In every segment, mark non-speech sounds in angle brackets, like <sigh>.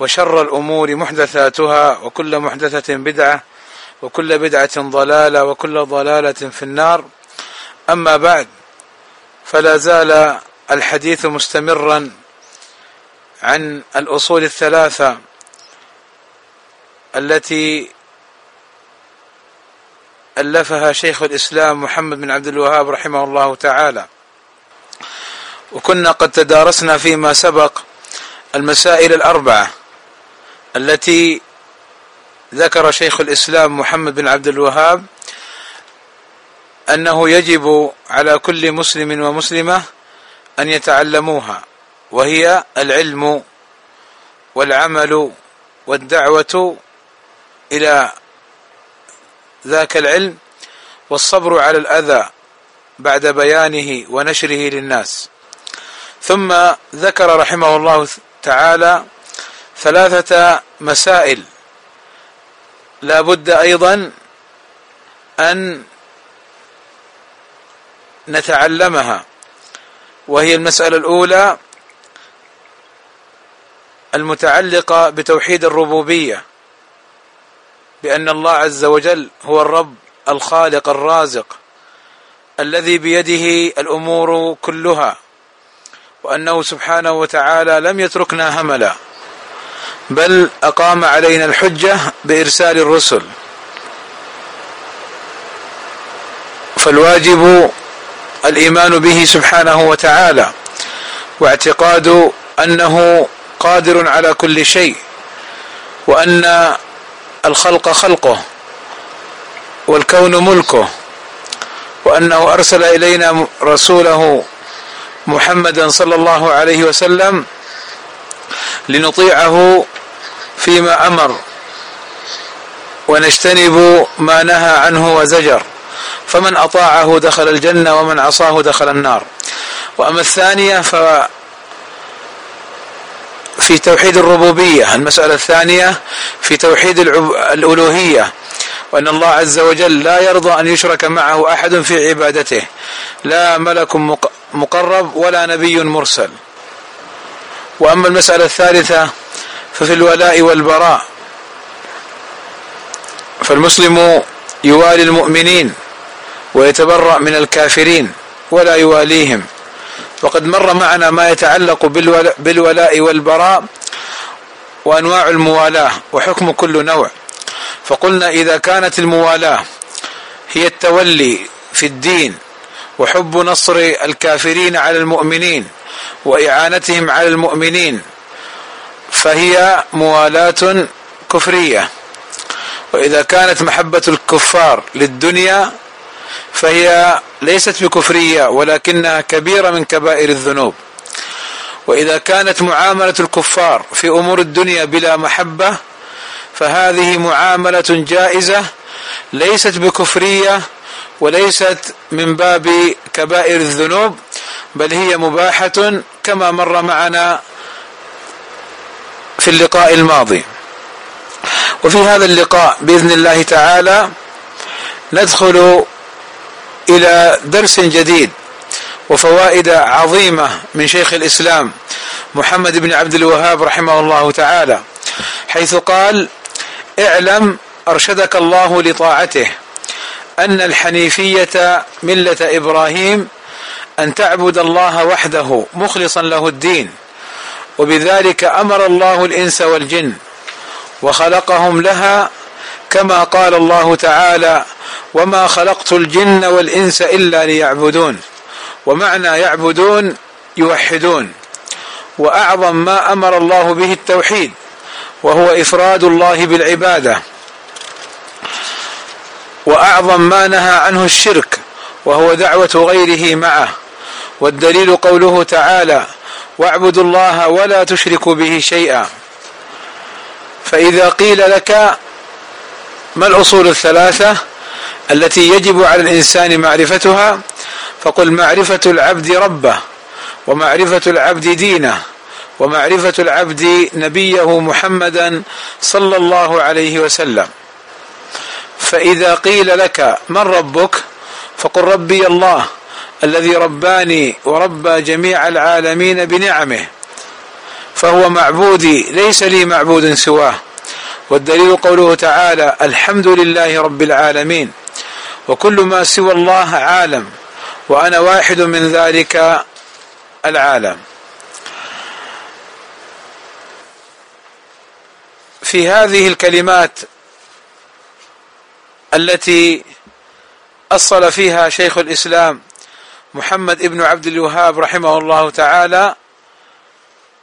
وشر الأمور محدثاتها وكل محدثة بدعة وكل بدعة ضلالة وكل ضلالة في النار. أما بعد فلا زال الحديث مستمرا عن الأصول الثلاثة التي ألفها شيخ الإسلام محمد بن عبد الوهاب رحمه الله تعالى. وكنا قد تدارسنا فيما سبق المسائل الأربعة. التي ذكر شيخ الإسلام محمد بن عبد الوهاب أنه يجب على كل مسلم ومسلمة أن يتعلموها وهي العلم والعمل والدعوة إلى ذاك العلم والصبر على الأذى بعد بيانه ونشره للناس. ثم ذكر رحمه الله تعالى ثلاثة مسائل. لا بد أيضا أن نتعلمها. وهي المسألة الأولى المتعلقة بتوحيد الربوبية. بأن الله عز وجل هو الرب الخالق الرازق الذي بيده الأمور كلها. وأنه سبحانه وتعالى لم يتركنا هملا. بل أقام علينا الحجة بإرسال الرسل. فالواجب الإيمان به سبحانه وتعالى واعتقاد أنه قادر على كل شيء وأن الخلق خلقه والكون ملكه وأنه أرسل إلينا رسوله محمدا صلى الله عليه وسلم لنطيعه فيما أمر. ونجتنب ما نهى عنه وزجر. فمن أطاعه دخل الجنة ومن عصاه دخل النار. وأما الثانية ف في توحيد الربوبية. المسألة الثانية في توحيد الألوهية. وأن الله عز وجل لا يرضى أن يشرك معه أحد في عبادته. لا ملك مقرب ولا نبي مرسل. وأما المسألة الثالثة ففي الولاء والبراء. فالمسلم يوالي المؤمنين ويتبرأ من الكافرين ولا يواليهم. وقد مر معنا ما يتعلق بالولاء والبراء وأنواع الموالاه وحكم كل نوع. فقلنا إذا كانت الموالاه هي التولي في الدين وحب نصر الكافرين على المؤمنين وإعانتهم على المؤمنين فهي موالاه كفرية. وإذا كانت محبة الكفار للدنيا فهي ليست بكفرية ولكنها كبيرة من كبائر الذنوب. وإذا كانت معاملة الكفار في أمور الدنيا بلا محبة فهذه معاملة جائزة ليست بكفرية وليست من باب كبائر الذنوب بل هي مباحة كما مر معنا في اللقاء الماضي. وفي هذا اللقاء بإذن الله تعالى ندخل إلى درس جديد وفوائد عظيمة من شيخ الإسلام محمد بن عبد الوهاب رحمه الله تعالى حيث قال اعلم أرشدك الله لطاعته أن الحنيفية ملة إبراهيم أن تعبد الله وحده مخلصا له الدين وبذلك أمر الله الإنس والجن وخلقهم لها كما قال الله تعالى وما خلقت الجن والإنس إلا ليعبدون ومعنى يعبدون يوحدون وأعظم ما أمر الله به التوحيد وهو إفراد الله بالعبادة وأعظم ما نهى عنه الشرك وهو دعوة غيره معه والدليل قوله تعالى واعبدوا الله ولا تشركوا به شيئا. فإذا قيل لك ما الأصول الثلاثة التي يجب على الإنسان معرفتها فقل معرفة العبد ربه ومعرفة العبد دينه ومعرفة العبد نبيه محمدا صلى الله عليه وسلم. فإذا قيل لك من ربك فقل ربي الله. الذي رباني وربى جميع العالمين بنعمه فهو معبودي ليس لي معبود سواه. والدليل قوله تعالى الحمد لله رب العالمين وكل ما سوى الله عالم وأنا واحد من ذلك العالم. في هذه الكلمات التي أصل فيها شيخ الإسلام محمد ابن عبد الوهاب رحمه الله تعالى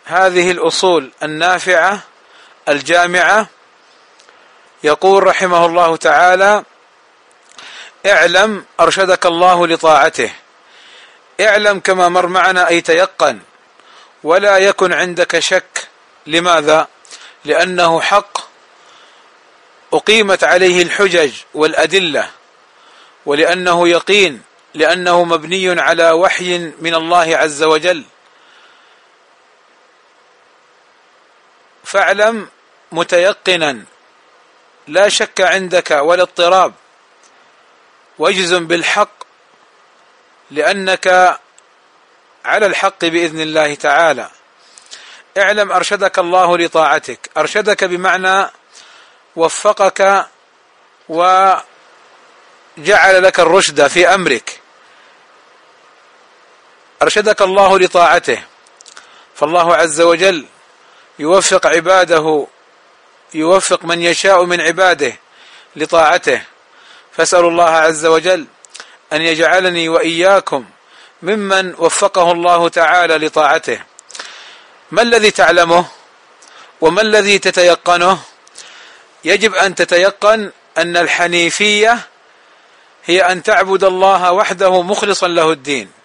هذه الأصول النافعة الجامعة. يقول رحمه الله تعالى اعلم أرشدك الله لطاعته. اعلم كما مر معنا أي تيقن. ولا يكن عندك شك لماذا؟ لأنه حق. أقيمت عليه الحجج والأدلة ولأنه يقين لأنه مبني على وحي من الله عز وجل. فاعلم متيقنا لا شك عندك ولا اضطراب. واجزم بالحق لأنك على الحق بإذن الله تعالى. اعلم أرشدك الله لطاعتك. أرشدك بمعنى وفقك وجعل لك الرشد في أمرك. أرشدك الله لطاعته. فالله عز وجل يوفق عباده يوفق من يشاء من عباده لطاعته. فاسال الله عز وجل أن يجعلني وإياكم ممن وفقه الله تعالى لطاعته. ما الذي تعلمه؟ وما الذي تتيقنه؟ يجب أن تتيقن أن الحنيفية هي أن تعبد الله وحده مخلصا له الدين.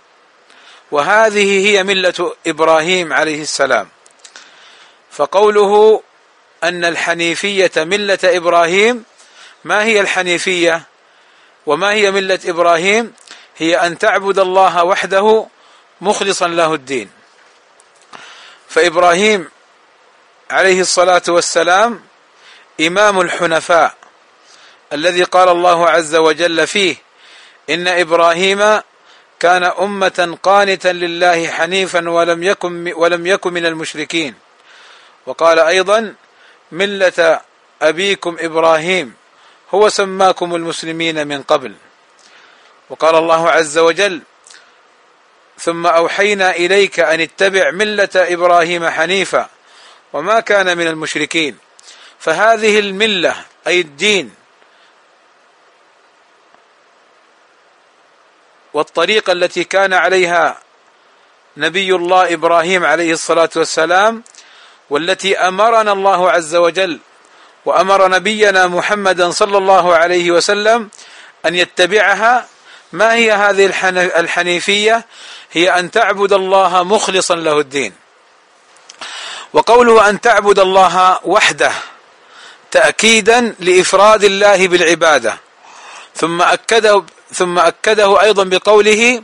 وهذه هي ملة إبراهيم عليه السلام. فقوله أن الحنيفية ملة إبراهيم ما هي الحنيفية؟ وما هي ملة إبراهيم؟ هي أن تعبد الله وحده مخلصا له الدين. فإبراهيم عليه الصلاة والسلام إمام الحنفاء الذي قال الله عز وجل فيه إن إبراهيم كان أمة قانتا لله حنيفا ولم يكن ولم يكن من المشركين. وقال أيضا ملة أبيكم إبراهيم هو سماكم المسلمين من قبل. وقال الله عز وجل ثم أوحينا إليك أن اتبع ملة إبراهيم حنيفا وما كان من المشركين. فهذه الملة أي الدين والطريقة التي كان عليها نبي الله إبراهيم عليه الصلاة والسلام والتي أمرنا الله عز وجل وأمر نبينا محمدا صلى الله عليه وسلم أن يتبعها. ما هي هذه الحنيفية؟ هي أن تعبد الله مخلصا له الدين. وقوله أن تعبد الله وحده تأكيدا لإفراد الله بالعبادة. ثم أكده ثم أكده أيضا بقوله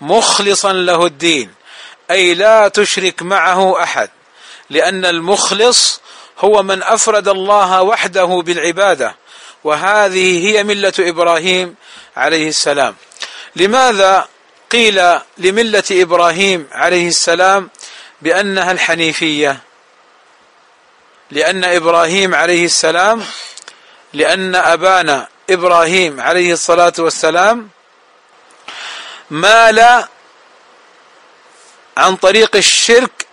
مخلصا له الدين أي لا تشرك معه أحد لأن المخلص هو من أفرد الله وحده بالعبادة وهذه هي ملة إبراهيم عليه السلام. لماذا قيل لملة إبراهيم عليه السلام بأنها الحنيفية؟ لأن إبراهيم عليه السلام لأن أبانا إبراهيم عليه الصلاة والسلام مال عن طريق الشرك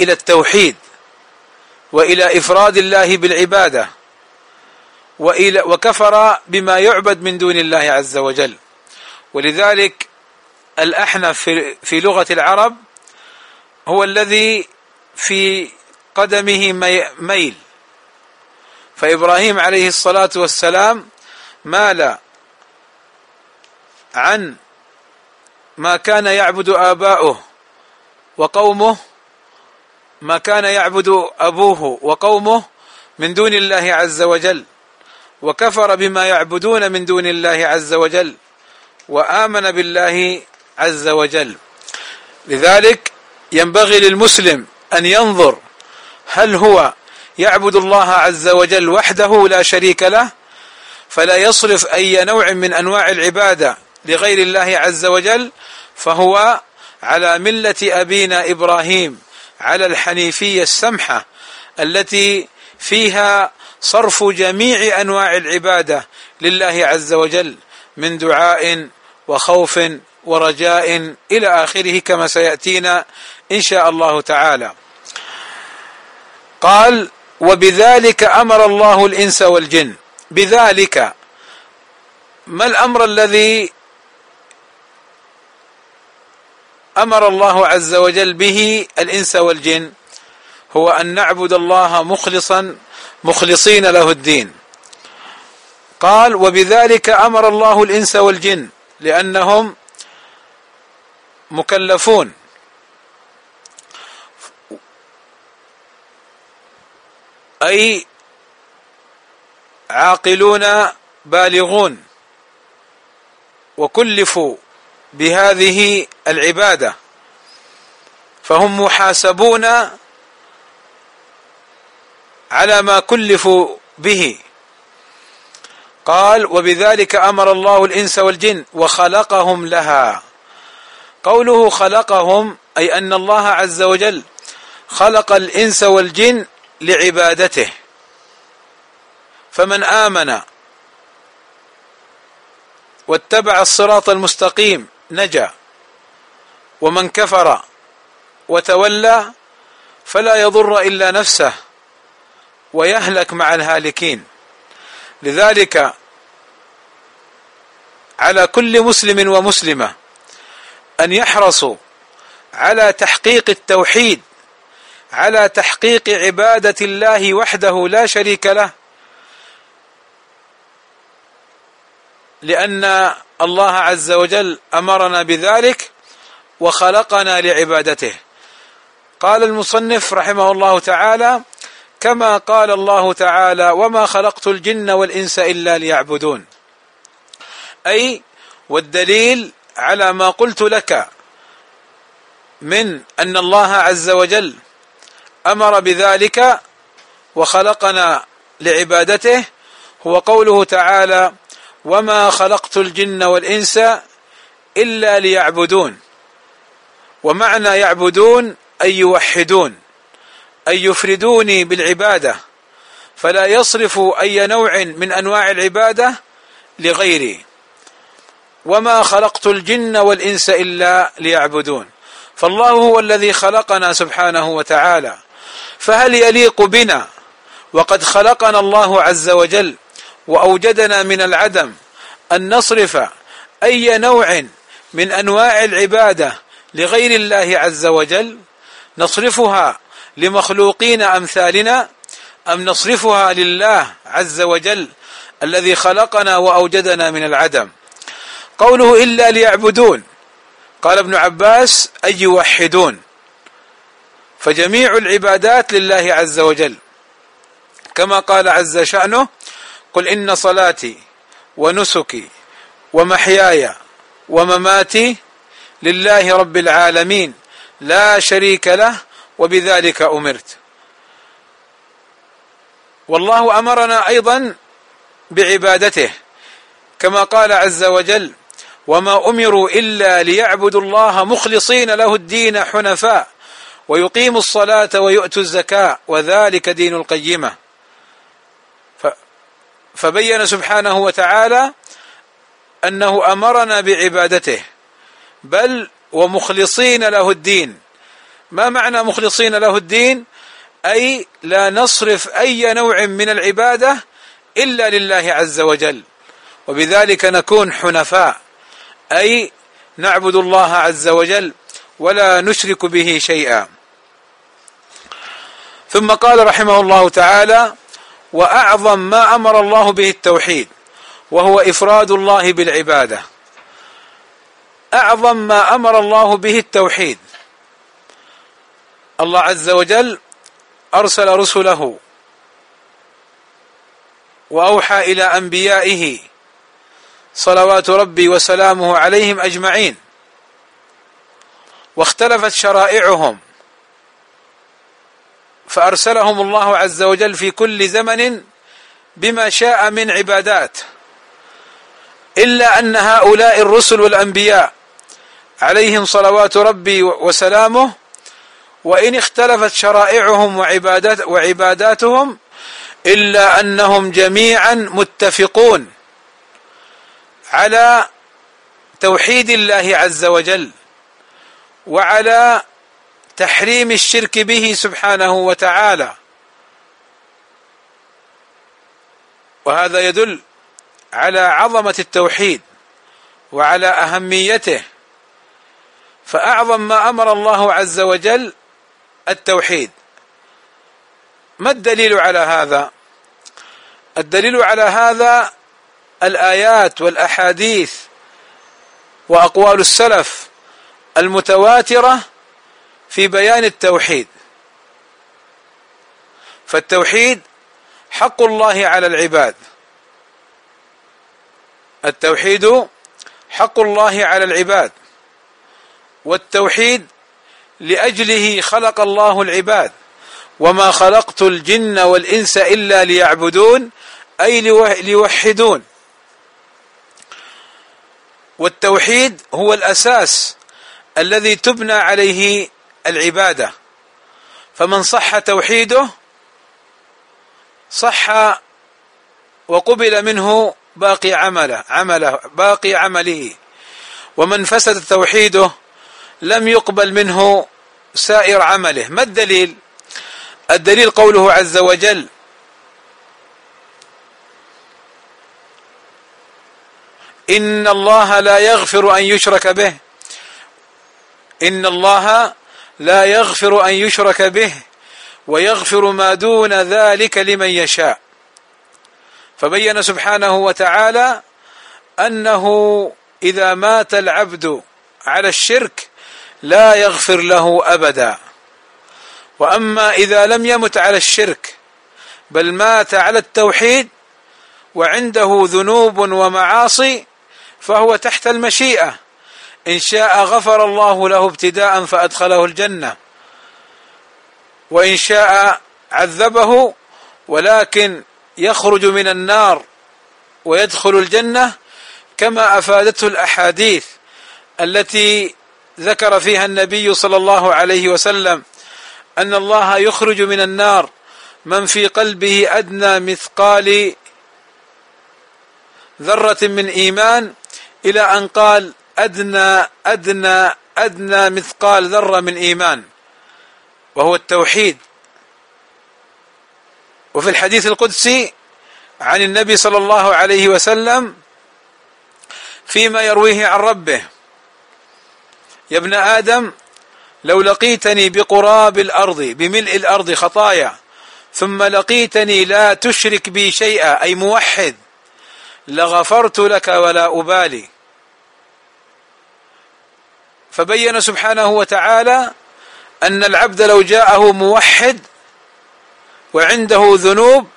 إلى التوحيد وإلى إفراد الله بالعبادة وإلى وكفر بما يعبد من دون الله عز وجل. ولذلك الأحنف في, في لغة العرب هو الذي في قدمه ميل. فإبراهيم عليه الصلاة والسلام مال عن ما كان يعبد آباؤه وقومه ما كان يعبد أبوه وقومه من دون الله عز وجل وكفر بما يعبدون من دون الله عز وجل وآمن بالله عز وجل. لذلك ينبغي للمسلم أن ينظر هل هو يعبد الله عز وجل وحده لا شريك له فلا يصرف أي نوع من أنواع العبادة لغير الله عز وجل فهو على ملة أبينا إبراهيم على الحنيفية السمحة التي فيها صرف جميع أنواع العبادة لله عز وجل من دعاء وخوف ورجاء إلى آخره كما سيأتينا إن شاء الله تعالى. قال وبذلك أمر الله الإنس والجن بذلك ما الأمر الذي أمر الله عز وجل به الإنس والجن؟ هو أن نعبد الله مخلصا مخلصين له الدين. قال وبذلك أمر الله الإنس والجن لأنهم مكلفون. أي عاقلون بالغون وكلفوا بهذه العبادة فهم محاسبون على ما كلفوا به. قال وبذلك أمر الله الإنس والجن وخلقهم لها. قوله خلقهم أي أن الله عز وجل خلق الإنس والجن لعبادته. فمن آمن واتبع الصراط المستقيم نجا ومن كفر وتولى فلا يضر إلا نفسه ويهلك مع الهالكين. لذلك على كل مسلم ومسلمة أن يحرصوا على تحقيق التوحيد على تحقيق عبادة الله وحده لا شريك له لأن الله عز وجل أمرنا بذلك وخلقنا لعبادته. قال المصنف رحمه الله تعالى كما قال الله تعالى وما خلقت الجن والإنس إلا ليعبدون أي والدليل على ما قلت لك من أن الله عز وجل أمر بذلك وخلقنا لعبادته هو قوله تعالى وما خلقت الجن والانس الا ليعبدون. ومعنى يعبدون اي يوحدون أن يفردوني بالعبادة. فلا يصرف أي نوع من أنواع العبادة لغيري. وما خلقت الجن والإنس إلا ليعبدون. فالله هو الذي خلقنا سبحانه وتعالى. فهل يليق بنا؟ وقد خلقنا الله عز وجل. وأوجدنا من العدم أن نصرف أي نوع من أنواع العبادة لغير الله عز وجل نصرفها لمخلوقين أمثالنا أم نصرفها لله عز وجل الذي خلقنا وأوجدنا من العدم؟ قوله إلا ليعبدون. قال ابن عباس أي يوحدون. فجميع العبادات لله عز وجل. كما قال عز شأنه قل إن صلاتي ونسكي ومحياي ومماتي لله رب العالمين لا شريك له وبذلك أمرت. والله أمرنا أيضا بعبادته كما قال عز وجل وما أمروا إلا ليعبدوا الله مخلصين له الدين حنفاء ويقيموا الصلاة ويؤتوا الزكاة وذلك دين القيمة. فبين سبحانه وتعالى أنه أمرنا بعبادته بل ومخلصين له الدين. ما معنى مخلصين له الدين؟ أي لا نصرف أي نوع من العبادة إلا لله عز وجل. وبذلك نكون حنفاء أي نعبد الله عز وجل ولا نشرك به شيئا. ثم قال رحمه الله تعالى وأعظم ما أمر الله به التوحيد وهو إفراد الله بالعبادة. أعظم ما أمر الله به التوحيد. الله عز وجل أرسل رسله وأوحى إلى أنبيائه صلوات ربي وسلامه عليهم أجمعين. واختلفت شرائعهم. فأرسلهم الله عز وجل في كل زمن بما شاء من عبادات. إلا أن هؤلاء الرسل والأنبياء عليهم صلوات ربي وسلامه وإن اختلفت شرائعهم وعبادات وعباداتهم إلا أنهم جميعا متفقون على توحيد الله عز وجل وعلى تحريم الشرك به سبحانه وتعالى. وهذا يدل على عظمة التوحيد وعلى أهميته. فأعظم ما أمر الله عز وجل التوحيد. ما الدليل على هذا؟ الدليل على هذا الآيات والأحاديث وأقوال السلف المتواترة في بيان التوحيد. فالتوحيد حق الله على العباد. التوحيد حق الله على العباد. والتوحيد لأجله خلق الله العباد. وما خلقت الجن والإنس إلا ليعبدون أي ليوحدون. والتوحيد هو الأساس الذي تبنى عليه العبادة. فمن صح توحيده صح وقبل منه باقي عمله عمله باقي عمله. ومن فسد توحيده لم يقبل منه سائر عمله. ما الدليل؟ الدليل قوله عز وجل إن الله لا يغفر أن يشرك به. إن الله لا يغفر أن يشرك به ويغفر ما دون ذلك لمن يشاء. فبين سبحانه وتعالى أنه إذا مات العبد على الشرك لا يغفر له أبدا. وأما إذا لم يمت على الشرك بل مات على التوحيد وعنده ذنوب ومعاصي فهو تحت المشيئة. إن شاء غفر الله له ابتداء فأدخله الجنة. وإن شاء عذبه ولكن يخرج من النار ويدخل الجنة كما أفادته الأحاديث التي ذكر فيها النبي صلى الله عليه وسلم أن الله يخرج من النار من في قلبه أدنى مثقال ذرة من إيمان إلى أن قال أدنى أدنى أدنى مثقال ذرة من إيمان وهو التوحيد. وفي الحديث القدسي عن النبي صلى الله عليه وسلم فيما يرويه عن ربه يا ابن آدم لو لقيتني بقراب الأرض بملء الأرض خطايا ثم لقيتني لا تشرك بي شيئا أي موحد لغفرت لك ولا أبالي. فبين سبحانه وتعالى أن العبد لو جاءه موحد وعنده ذنوب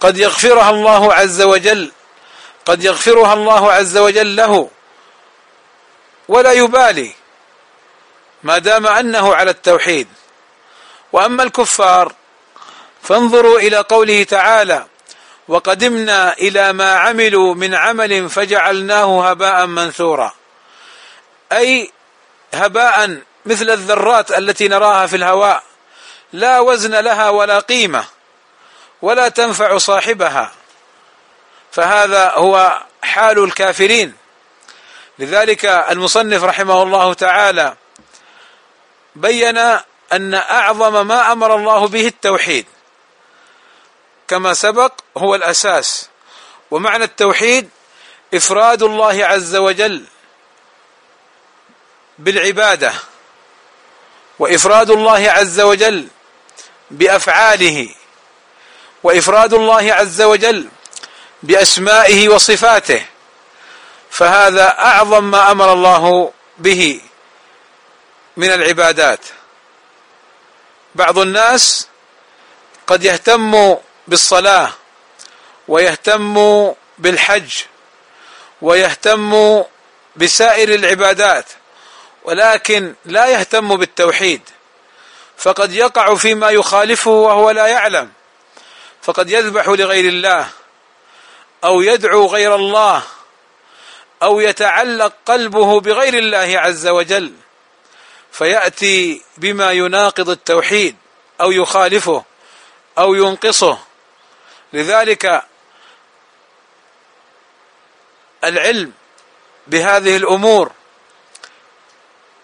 قد يغفرها الله عز وجل قد يغفرها الله عز وجل له ولا يبالي ما دام أنه على التوحيد. وأما الكفار فانظروا إلى قوله تعالى وقدمنا إلى ما عملوا من عمل فجعلناه هباء منثورا. أي هباء مثل الذرات التي نراها في الهواء. لا وزن لها ولا قيمة ولا تنفع صاحبها. فهذا هو حال الكافرين. لذلك المصنف رحمه الله تعالى بين أن أعظم ما أمر الله به التوحيد كما سبق هو الأساس. ومعنى التوحيد إفراد الله عز وجل بالعبادة وإفراد الله عز وجل بأفعاله وإفراد الله عز وجل بأسمائه وصفاته فهذا أعظم ما أمر الله به من العبادات. بعض الناس قد يهتم بالصلاة ويهتم بالحج ويهتم بسائر العبادات ولكن لا يهتم بالتوحيد. فقد يقع فيما يخالفه وهو لا يعلم. فقد يذبح لغير الله أو يدعو غير الله أو يتعلق قلبه بغير الله عز وجل. فيأتي بما يناقض التوحيد أو يخالفه أو ينقصه. لذلك العلم بهذه الأمور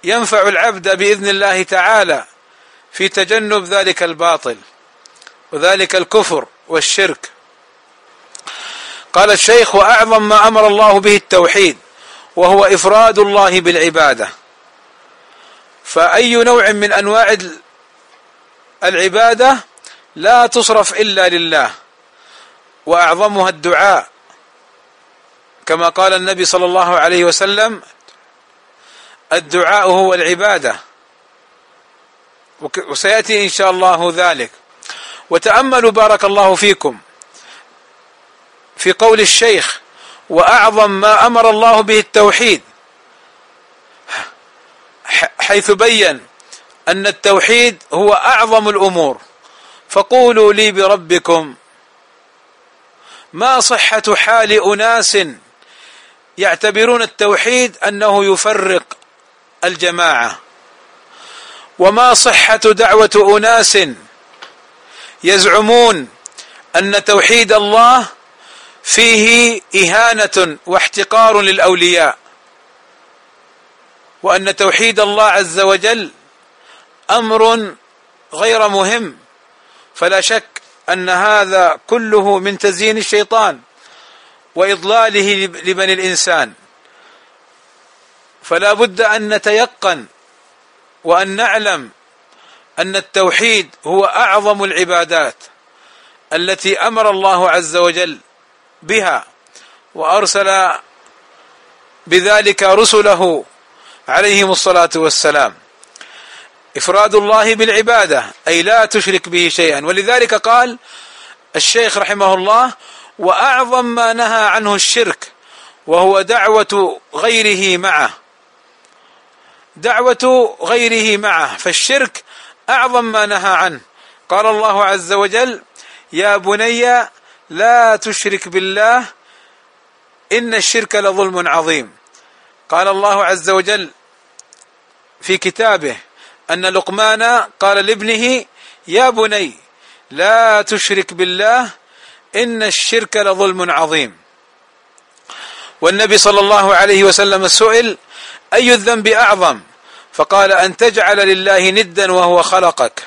ينفع العبد بإذن الله تعالى في تجنب ذلك الباطل وذلك الكفر والشرك. قال الشيخ وأعظم ما أمر الله به التوحيد وهو إفراد الله بالعبادة. فأي نوع من أنواع العبادة لا تصرف إلا لله وأعظمها الدعاء. كما قال النبي صلى الله عليه وسلم الدعاء هو العبادة. وسيأتي إن شاء الله ذلك. وتأملوا بارك الله فيكم في قول الشيخ وأعظم ما أمر الله به التوحيد. حيث بين أن التوحيد هو أعظم الأمور. فقولوا لي بربكم ما صحة حال أناس يعتبرون التوحيد أنه يفرق الجماعة. وما صحة دعوة أناس يزعمون أن توحيد الله فيه إهانة واحتقار للأولياء وأن توحيد الله عز وجل أمر غير مهم. فلا شك أن هذا كله من تزيين الشيطان وإضلاله لبني الإنسان. فلا بد أن نتيقن وأن نعلم أن التوحيد هو أعظم العبادات التي أمر الله عز وجل بها وأرسل بذلك رسله عليهم الصلاة والسلام. إفراد الله بالعبادة أي لا تشرك به شيئا. ولذلك قال الشيخ رحمه الله وأعظم ما نهى عنه الشرك وهو دعوة غيره معه. دعوة غيره معه فالشرك أعظم ما نهى عنه. قال الله عز وجل يا بني لا تشرك بالله إن الشرك لظلم عظيم. قال الله عز وجل في كتابه أن لقمان قال لابنه يا بني لا تشرك بالله إن الشرك لظلم عظيم. والنبي صلى الله عليه وسلم سئل أي الذنب أعظم؟ فقال أن تجعل لله ندا وهو خلقك.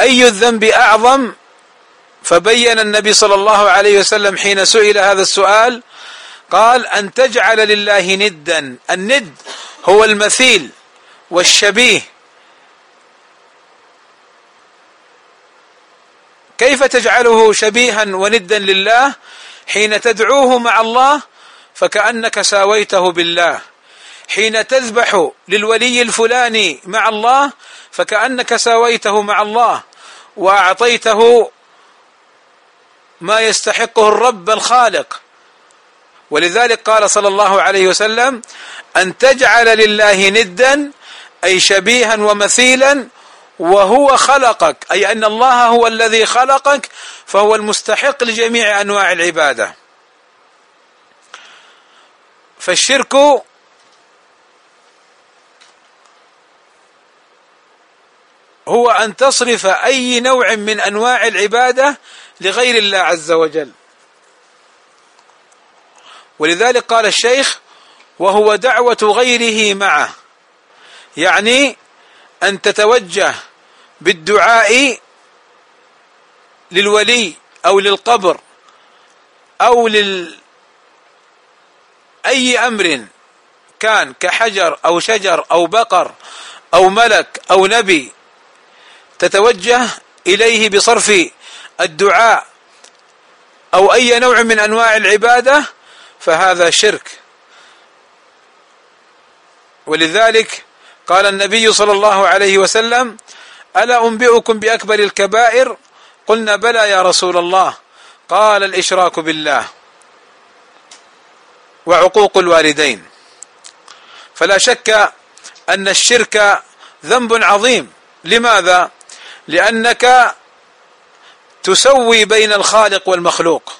أي الذنب أعظم؟ فبين النبي صلى الله عليه وسلم حين سئل هذا السؤال قال أن تجعل لله ندا. الند هو المثيل والشبيه. كيف تجعله شبيها وندا لله؟ حين تدعوه مع الله فكأنك ساويته بالله. حين تذبح للولي الفلاني مع الله فكأنك ساويته مع الله وأعطيته ما يستحقه الرب الخالق. ولذلك قال صلى الله عليه وسلم أن تجعل لله ندا أي شبيها ومثيلا وهو خلقك أي أن الله هو الذي خلقك فهو المستحق لجميع أنواع العبادة. فالشرك هو أن تصرف أي نوع من أنواع العبادة لغير الله عز وجل. ولذلك قال الشيخ وهو دعوة غيره معه. يعني أن تتوجه بالدعاء للولي أو للقبر أو لل أي أمر كان كحجر أو شجر أو بقر أو ملك أو نبي تتوجه إليه بصرف الدعاء أو أي نوع من أنواع العبادة فهذا شرك. ولذلك قال النبي صلى الله عليه وسلم ألا أنبئكم بأكبر الكبائر؟ قلنا بلى يا رسول الله. قال الإشراك بالله وعقوق الوالدين. فلا شك أن الشرك ذنب عظيم. لماذا؟ لأنك تسوي بين الخالق والمخلوق.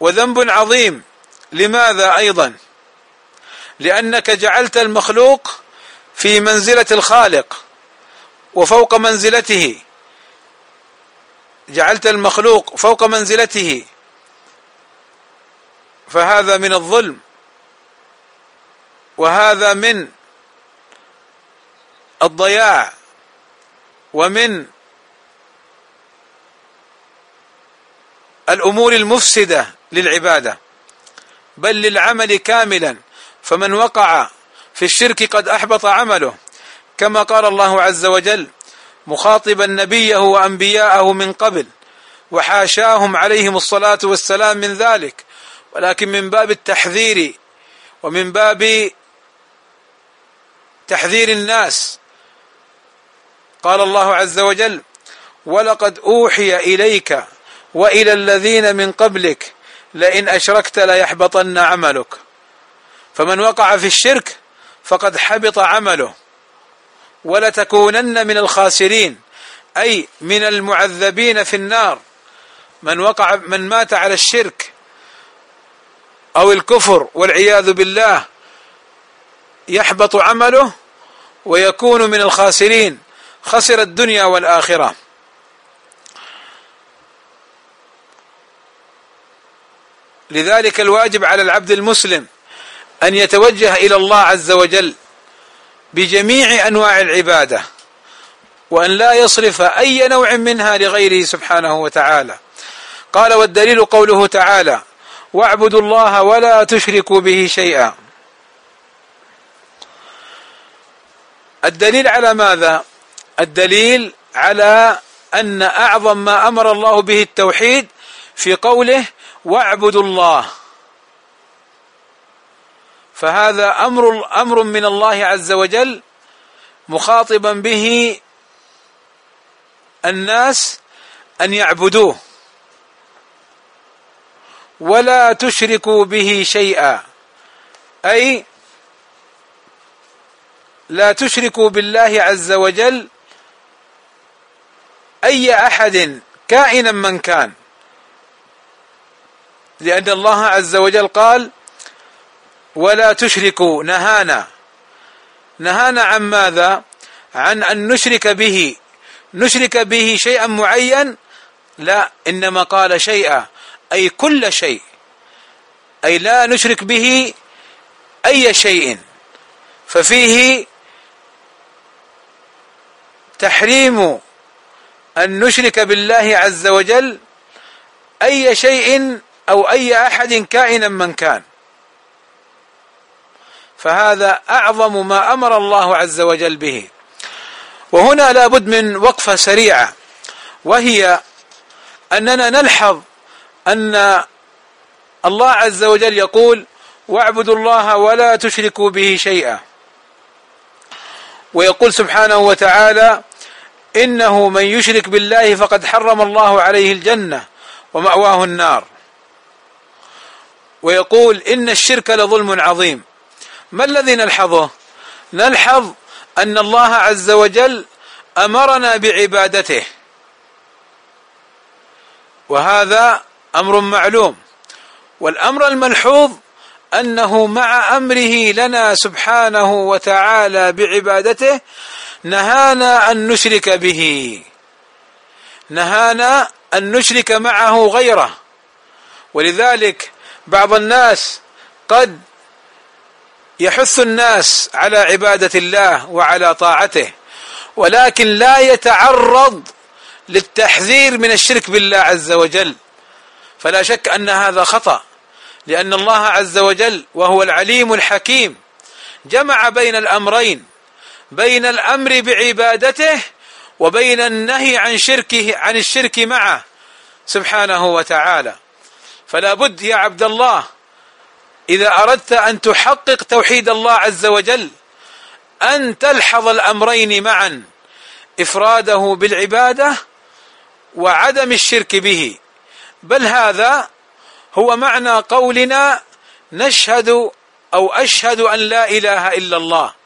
وذنب عظيم. لماذا أيضا؟ لأنك جعلت المخلوق في منزلة الخالق وفوق منزلته. جعلت المخلوق فوق منزلته. فهذا من الظلم. وهذا من الضياع ومن الأمور المفسدة للعبادة بل للعمل كاملا. فمن وقع في الشرك قد أحبط عمله. كما قال الله عز وجل مخاطبا نبيه وأنبياءه من قبل وحاشاهم عليهم الصلاة والسلام من ذلك. ولكن من باب التحذير ومن باب تحذير الناس قال الله عز وجل ولقد أوحي إليك وإلى الذين من قبلك لئن أشركت ليحبطن عملك. فمن وقع في الشرك فقد حبط عمله. ولتكونن من الخاسرين أي من المعذبين في النار. من وقع من مات على الشرك أو الكفر والعياذ بالله يحبط عمله ويكون من الخاسرين. خسر الدنيا والآخرة. لذلك الواجب على العبد المسلم أن يتوجه إلى الله عز وجل بجميع أنواع العبادة وأن لا يصرف أي نوع منها لغيره سبحانه وتعالى. قال والدليل قوله تعالى واعبدوا الله ولا تشركوا به شيئا. الدليل على ماذا؟ الدليل على أن أعظم ما أمر الله به التوحيد في قوله واعبدوا الله. فهذا أمر أمر من الله عز وجل مخاطبا به الناس أن يعبدوه. ولا تشركوا به شيئا. أي لا تشركوا بالله عز وجل أي أحد كائنا من كان. لأن الله عز وجل قال ولا تشركوا نهانا. نهانا عن ماذا؟ عن أن نشرك به. نشرك به شيئا معين؟ لا إنما قال شيئا أي كل شيء. أي لا نشرك به أي شيء. ففيه تحريم أن نشرك بالله عز وجل أي شيء أو أي أحد كائنا من كان. فهذا أعظم ما أمر الله عز وجل به. وهنا لابد من وقفة سريعة وهي أننا نلحظ أن الله عز وجل يقول واعبدوا الله ولا تشركوا به شيئا. ويقول سبحانه وتعالى إنه من يشرك بالله فقد حرم الله عليه الجنة ومأواه النار. ويقول إن الشرك لظلم عظيم. ما الذي نلحظه؟ نلحظ أن الله عز وجل أمرنا بعبادته. وهذا أمر معلوم. والأمر الملحوظ أنه مع أمره لنا سبحانه وتعالى بعبادته نهانا أن نشرك به. نهانا أن نشرك معه غيره. ولذلك بعض الناس قد يحث الناس على عبادة الله وعلى طاعته ولكن لا يتعرض للتحذير من الشرك بالله عز وجل. فلا شك أن هذا خطأ لأن الله عز وجل وهو العليم الحكيم. جمع بين الأمرين. بين الأمر بعبادته وبين النهي عن شركه عن الشرك معه سبحانه وتعالى. فلا بد يا عبد الله إذا أردت أن تحقق توحيد الله عز وجل أن تلحظ الأمرين معا إفراده بالعبادة وعدم الشرك به. بل هذا هو معنى قولنا نشهد أو أشهد أن لا إله إلا الله.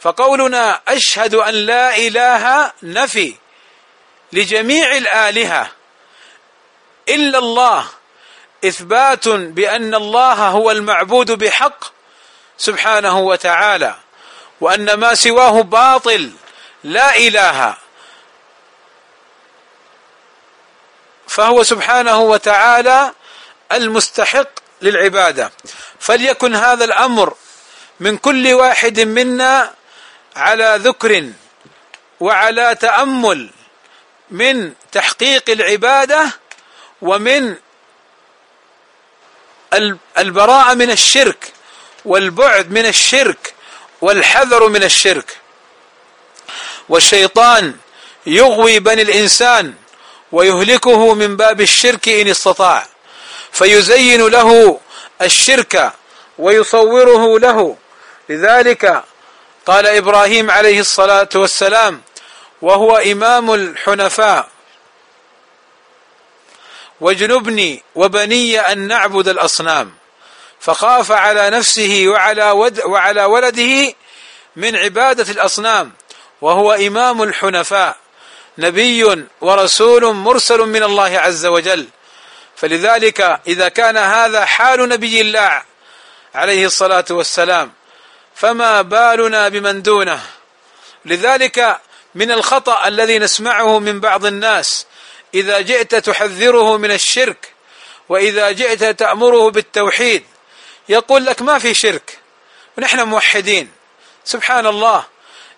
فقولنا أشهد أن لا إله نفي لجميع الآلهة إلا الله إثبات بأن الله هو المعبود بحق سبحانه وتعالى وأن ما سواه باطل لا إله. فهو سبحانه وتعالى المستحق للعبادة. فليكن هذا الأمر من كل واحد منا على ذكر وعلى تأمل من تحقيق العبادة ومن البراءة من الشرك والبعد من الشرك والحذر من الشرك. والشيطان يغوي بني الإنسان ويهلكه من باب الشرك إن استطاع فيزين له الشرك ويصوره له. لذلك قال إبراهيم عليه الصلاة والسلام وهو إمام الحنفاء. واجنبني وبني أن نعبد الأصنام. فخاف على نفسه وعلى ود وعلى ولده من عبادة الأصنام وهو إمام الحنفاء. نبي ورسول مرسل من الله عز وجل. فلذلك إذا كان هذا حال نبي الله عليه الصلاة والسلام. فما بالنا بمن دونه. لذلك من الخطأ الذي نسمعه من بعض الناس إذا جئت تحذره من الشرك وإذا جئت تأمره بالتوحيد يقول لك ما في شرك ونحن موحدين. سبحان الله.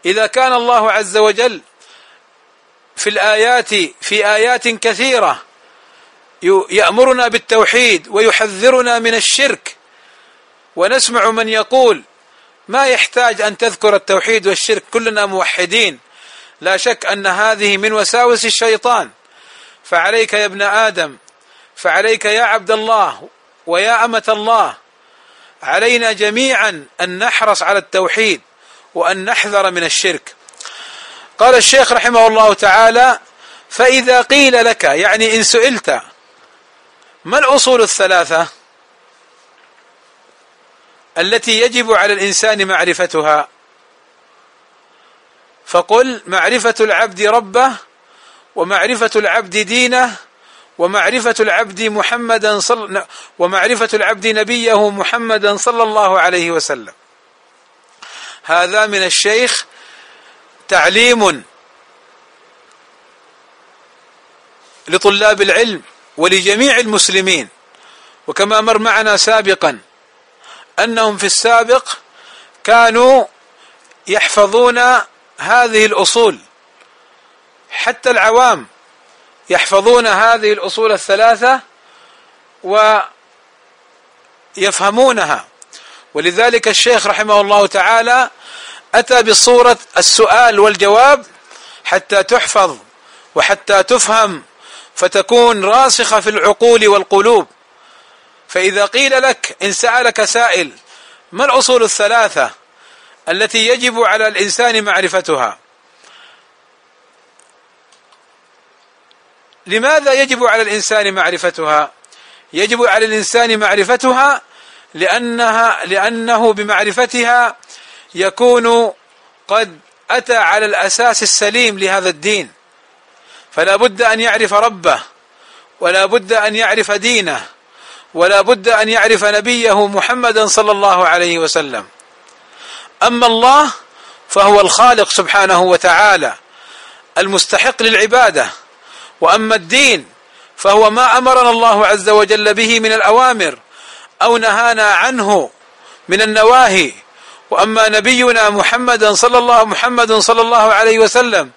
إذا كان الله عز وجل في الآيات في آيات كثيرة يأمرنا بالتوحيد ويحذرنا من الشرك ونسمع من يقول ما يحتاج أن تذكر التوحيد والشرك كلنا موحدين. لا شك أن هذه من وساوس الشيطان. فعليك يا ابن آدم فعليك يا عبد الله ويا أمة الله علينا جميعا أن نحرص على التوحيد وأن نحذر من الشرك. قال الشيخ رحمه الله تعالى فإذا قيل لك يعني إن سئلت ما الأصول الثلاثة؟ التي يجب على الإنسان معرفتها. فقل معرفة العبد ربه ومعرفة العبد دينه ومعرفة العبد محمدا صل ومعرفة العبد نبيه محمدا صلى الله عليه وسلم. هذا من الشيخ تعليم لطلاب العلم ولجميع المسلمين. وكما مر معنا سابقا أنهم في السابق كانوا يحفظون هذه الأصول. حتى العوام يحفظون هذه الأصول الثلاثة ويفهمونها. ولذلك الشيخ رحمه الله تعالى أتى بصورة السؤال والجواب حتى تحفظ وحتى تفهم فتكون راسخة في العقول والقلوب. فإذا قيل لك إن سألك سائل ما الاصول الثلاثة التي يجب على الإنسان معرفتها؟ لماذا يجب على الإنسان معرفتها؟ يجب على الإنسان معرفتها لأنها لأنه بمعرفتها يكون قد أتى على الأساس السليم لهذا الدين. فلا بد أن يعرف ربه ولا بد أن يعرف دينه ولا بد أن يعرف نبيه محمدا صلى الله عليه وسلم. أما الله فهو الخالق سبحانه وتعالى المستحق للعبادة. وأما الدين فهو ما أمرنا الله عز وجل به من الأوامر أو نهانا عنه من النواهي. وأما نبينا محمدا صلى الله محمد صلى الله عليه وسلم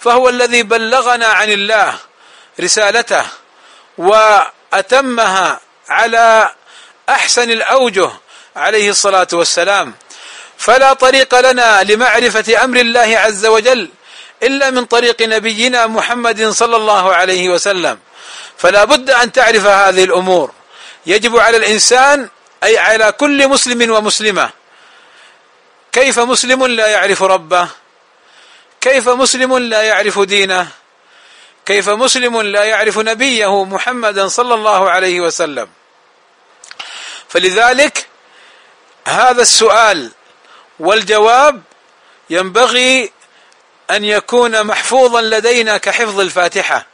فهو الذي بلغنا عن الله رسالته وأتمها على أحسن الأوجه عليه الصلاة والسلام. فلا طريق لنا لمعرفة أمر الله عز وجل إلا من طريق نبينا محمد صلى الله عليه وسلم. فلا بد أن تعرف هذه الأمور. يجب على الإنسان أي على كل مسلم ومسلمة كيف مسلم لا يعرف ربه؟ كيف مسلم لا يعرف دينه؟ كيف مسلم لا يعرف نبيه محمدا صلى الله عليه وسلم. فلذلك هذا السؤال والجواب ينبغي أن يكون محفوظا لدينا كحفظ الفاتحة.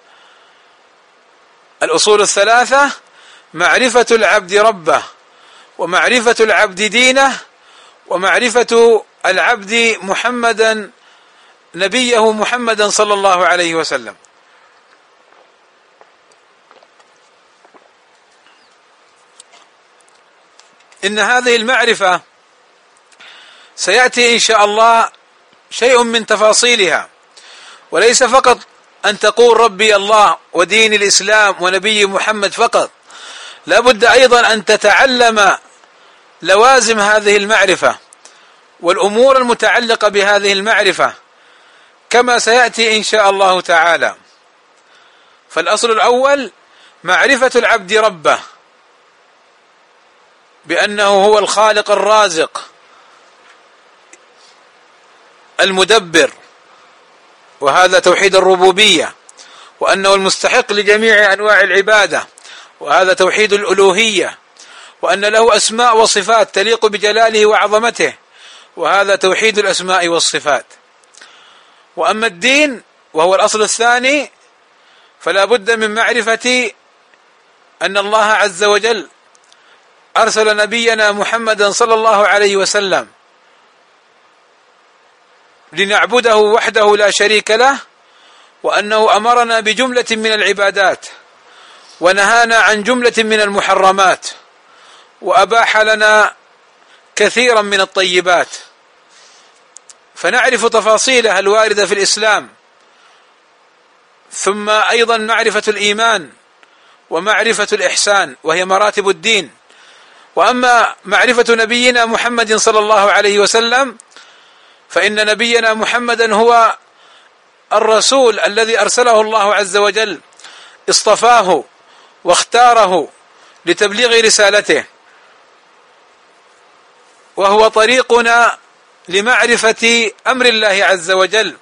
الأصول الثلاثة معرفة العبد ربه ومعرفة العبد دينه ومعرفة العبد محمدا نبيه محمدا صلى الله عليه وسلم. إن هذه المعرفة سيأتي إن شاء الله شيء من تفاصيلها. وليس فقط أن تقول ربي الله ودين الإسلام ونبي محمد فقط. لا بد أيضا أن تتعلم لوازم هذه المعرفة والأمور المتعلقة بهذه المعرفة كما سيأتي إن شاء الله تعالى. فالأصل الأول معرفة العبد ربه. بأنه هو الخالق الرازق المدبر وهذا توحيد الربوبية وأنه المستحق لجميع أنواع العبادة وهذا توحيد الألوهية وأن له أسماء وصفات تليق بجلاله وعظمته وهذا توحيد الأسماء والصفات. وأما الدين وهو الأصل الثاني فلا بد من معرفة أن الله عز وجل أرسل نبينا محمدا صلى الله عليه وسلم لنعبده وحده لا شريك له وأنه أمرنا بجملة من العبادات ونهانا عن جملة من المحرمات وأباح لنا كثيرا من الطيبات. فنعرف تفاصيلها الواردة في الإسلام ثم أيضا معرفة الإيمان ومعرفة الإحسان وهي مراتب الدين. وأما معرفة نبينا محمد صلى الله عليه وسلم فإن نبينا محمدا هو الرسول الذي أرسله الله عز وجل اصطفاه واختاره لتبليغ رسالته. وهو طريقنا لمعرفة أمر الله عز وجل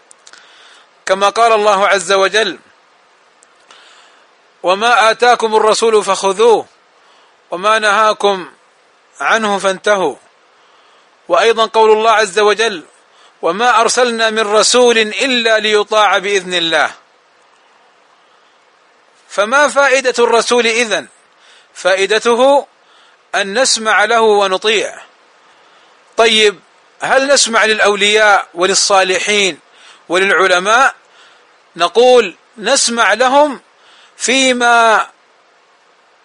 كما قال الله عز وجل وما آتاكم الرسول فخذوه وما نهاكم عنه فانتهوا. وأيضا قول الله عز وجل وما أرسلنا من رسول إلا ليطاع بإذن الله. فما فائدة الرسول إذن؟ فائدته أن نسمع له ونطيع. طيب هل نسمع للأولياء وللصالحين وللعلماء؟ نقول نسمع لهم فيما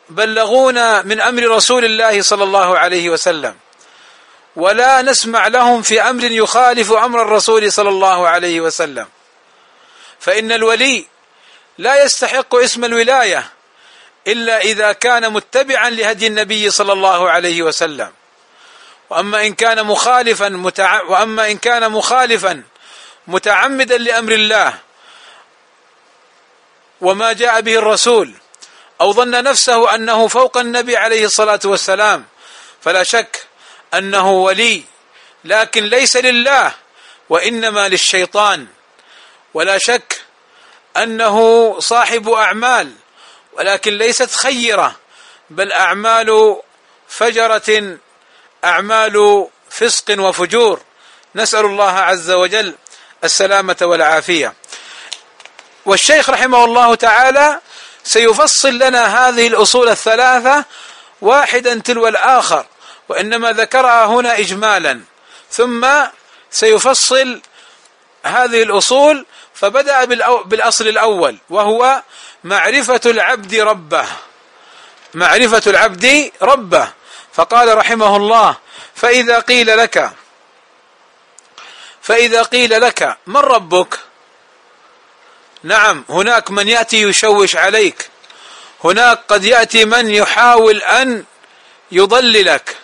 بلغونا من أمر رسول الله صلى الله عليه وسلم. ولا نسمع لهم في أمر يخالف أمر الرسول صلى الله عليه وسلم. فإن الولي لا يستحق اسم الولاية إلا إذا كان متبعا لهدي النبي صلى الله عليه وسلم. وأما إن كان مخالفا متع... وأما إن كان مخالفا متعمدا لأمر الله وما جاء به الرسول أو ظن نفسه أنه فوق النبي عليه الصلاة والسلام فلا شك أنه ولي لكن ليس لله وإنما للشيطان. ولا شك أنه صاحب أعمال ولكن ليست خيرة بل أعمال فجرة أعمال فسق وفجور. نسأل الله عز وجل السلامة والعافية. والشيخ رحمه الله تعالى سيفصل لنا هذه الأصول الثلاثة واحدا تلو الآخر وإنما ذكرها هنا اجمالا. ثم سيفصل هذه الأصول فبدأ بالأصل الأول وهو معرفة العبد ربه. معرفة العبد ربه. فقال رحمه الله فإذا قيل لك فإذا قيل لك من ربك؟ نعم هناك من يأتي يشوش عليك. هناك قد يأتي من يحاول أن يضللك.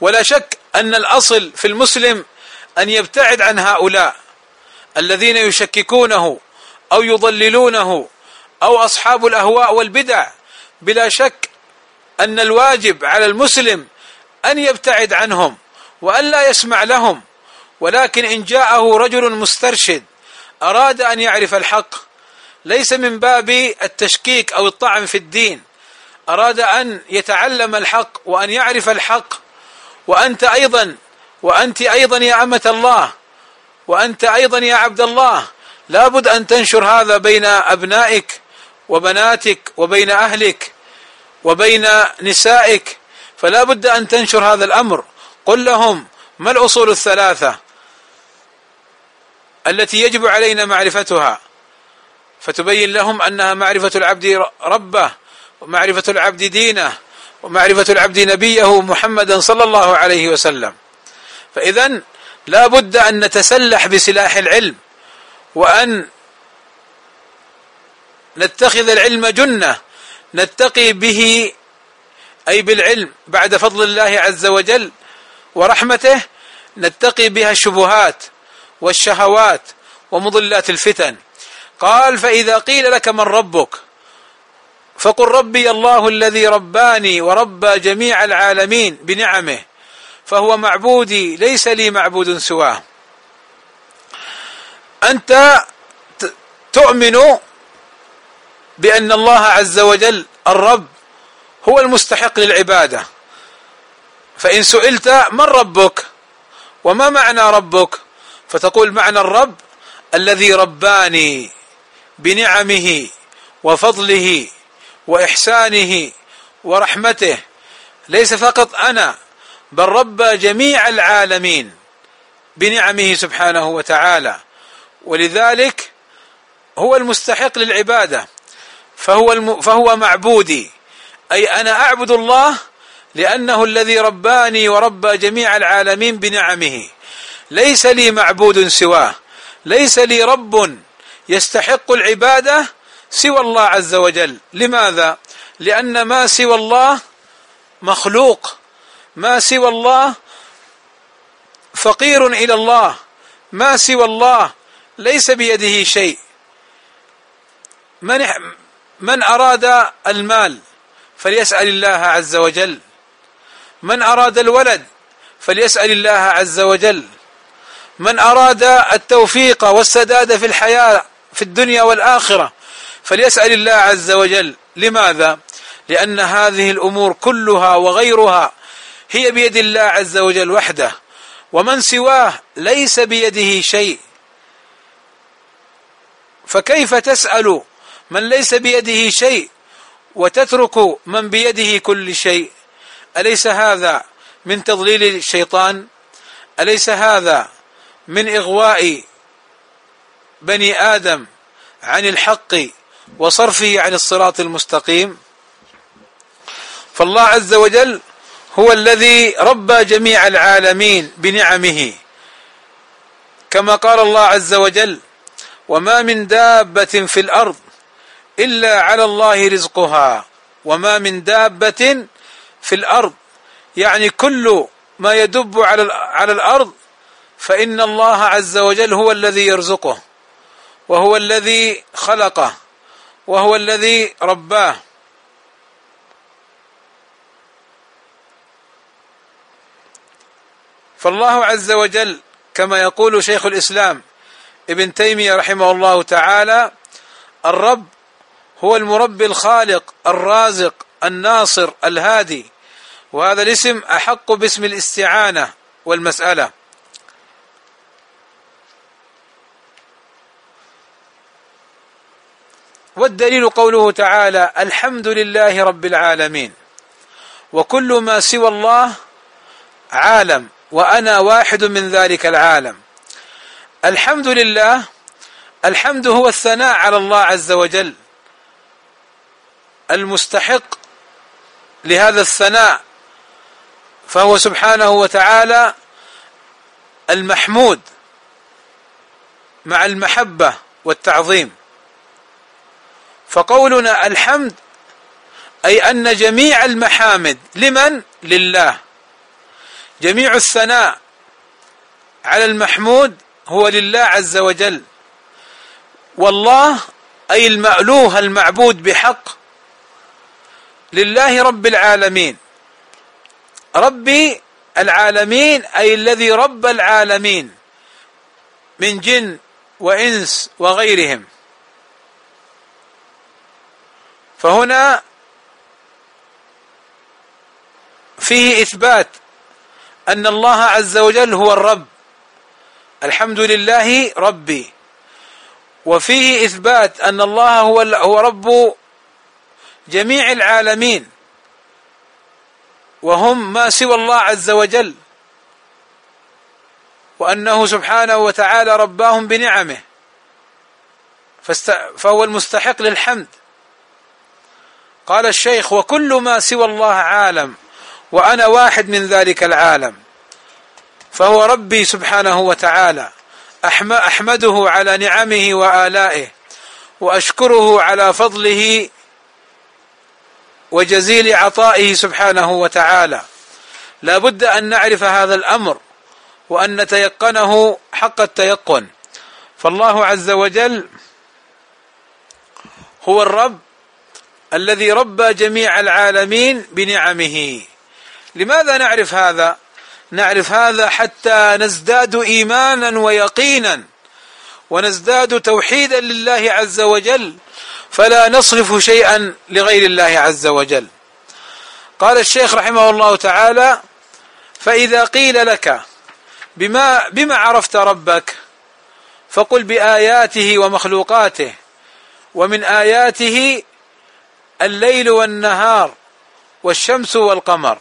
ولا شك أن الأصل في المسلم أن يبتعد عن هؤلاء الذين يشككونه أو يضللونه أو أصحاب الأهواء والبدع. بلا شك أن الواجب على المسلم أن يبتعد عنهم وأن لا يسمع لهم. ولكن إن جاءه رجل مسترشد أراد أن يعرف الحق ليس من باب التشكيك أو الطعن في الدين. أراد أن يتعلم الحق وأن يعرف الحق وأنت أيضا وأنت أيضا يا أمة الله وأنت أيضا يا عبد الله. لابد أن تنشر هذا بين أبنائك وبناتك وبين أهلك وبين نسائك. فلا بد أن تنشر هذا الأمر. قل لهم ما الأصول الثلاثة التي يجب علينا معرفتها؟ فتبين لهم أنها معرفة العبد ربه ومعرفة العبد دينه ومعرفة العبد نبيه محمدا صلى الله عليه وسلم. فإذا لا بد أن نتسلح بسلاح العلم وأن نتخذ العلم جنة نتقي به أي بالعلم بعد فضل الله عز وجل ورحمته نتقي بها الشبهات والشهوات ومضلات الفتن. قال فإذا قيل لك من ربك فقل ربي الله الذي رباني وربى جميع العالمين بنعمه فهو معبودي ليس لي معبود سواه. أنت تؤمن بأن الله عز وجل الرب هو المستحق للعبادة. فإن سئلت من ربك وما معنى ربك فتقول معنى الرب الذي رباني. بنعمه وفضله وإحسانه ورحمته. ليس فقط أنا بل ربى جميع العالمين بنعمه سبحانه وتعالى. ولذلك هو المستحق للعبادة فهو الم فهو معبودي. أي أنا أعبد الله لأنه الذي رباني وربى جميع العالمين بنعمه. ليس لي معبود سواه ليس لي رب يستحق العبادة سوى الله عز وجل. لماذا؟ لأن ما سوى الله مخلوق. ما سوى الله فقير إلى الله. ما سوى الله ليس بيده شيء. من من أراد المال فليسأل الله عز وجل. من أراد الولد فليسأل الله عز وجل. من أراد التوفيق والسداد في الحياة في الدنيا والآخرة. فليسأل الله عز وجل. لماذا؟ لأن هذه الأمور كلها وغيرها هي بيد الله عز وجل وحده. ومن سواه ليس بيده شيء. فكيف تسأل من ليس بيده شيء وتترك من بيده كل شيء؟ أليس هذا من تضليل الشيطان؟ أليس هذا من إغواء بني آدم عن الحق وصرفه عن الصراط المستقيم فالله عز وجل هو الذي ربى جميع العالمين بنعمه. كما قال الله عز وجل وما من دابة في الأرض إلا على الله رزقها وما من دابة في الأرض يعني كل ما يدب على على الأرض فإن الله عز وجل هو الذي يرزقه. وهو الذي خلقه وهو الذي رباه. فالله عز وجل كما يقول شيخ الإسلام ابن تيمية رحمه الله تعالى الرب هو المربي الخالق الرازق الناصر الهادي. وهذا الاسم أحق باسم الاستعانة والمسألة. والدليل قوله تعالى الحمد لله رب العالمين. وكل ما سوى الله عالم وأنا واحد من ذلك العالم. الحمد لله الحمد هو الثناء على الله عز وجل. المستحق لهذا الثناء فهو سبحانه وتعالى المحمود مع المحبة والتعظيم. فقولنا الحمد أي أن جميع المحامد لمن؟ لله. جميع الثناء على المحمود هو لله عز وجل. والله أي المألوه المعبود بحق لله رب العالمين. ربي العالمين أي الذي رب العالمين من جن وإنس وغيرهم. فهنا فيه إثبات أن الله عز وجل هو الرب. الحمد لله ربي. وفيه إثبات أن الله هو هو رب جميع العالمين. وهم ما سوى الله عز وجل. وأنه سبحانه وتعالى رباهم بنعمه. فهو المستحق للحمد. قال الشيخ وكل ما سوى الله عالم وأنا واحد من ذلك العالم فهو ربي سبحانه وتعالى أحمده على نعمه وآلائه وأشكره على فضله وجزيل عطائه سبحانه وتعالى. لا بد أن نعرف هذا الأمر وأن نتيقنه حق التيقن. فالله عز وجل هو الرب الذي ربى جميع العالمين بنعمه. لماذا نعرف هذا؟ نعرف هذا حتى نزداد إيمانا ويقينا ونزداد توحيدا لله عز وجل فلا نصرف شيئا لغير الله عز وجل. قال الشيخ رحمه الله تعالى فإذا قيل لك بما بما عرفت ربك فقل بآياته ومخلوقاته ومن آياته الليل والنهار والشمس والقمر.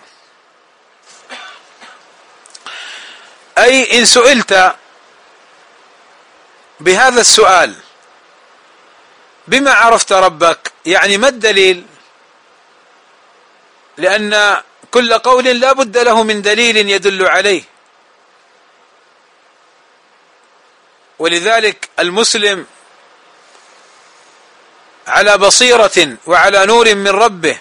أي إن سئلت بهذا السؤال بما عرفت ربك يعني ما الدليل؟ لأن كل قول لا بد له من دليل يدل عليه. ولذلك المسلم على بصيرة وعلى نور من ربه.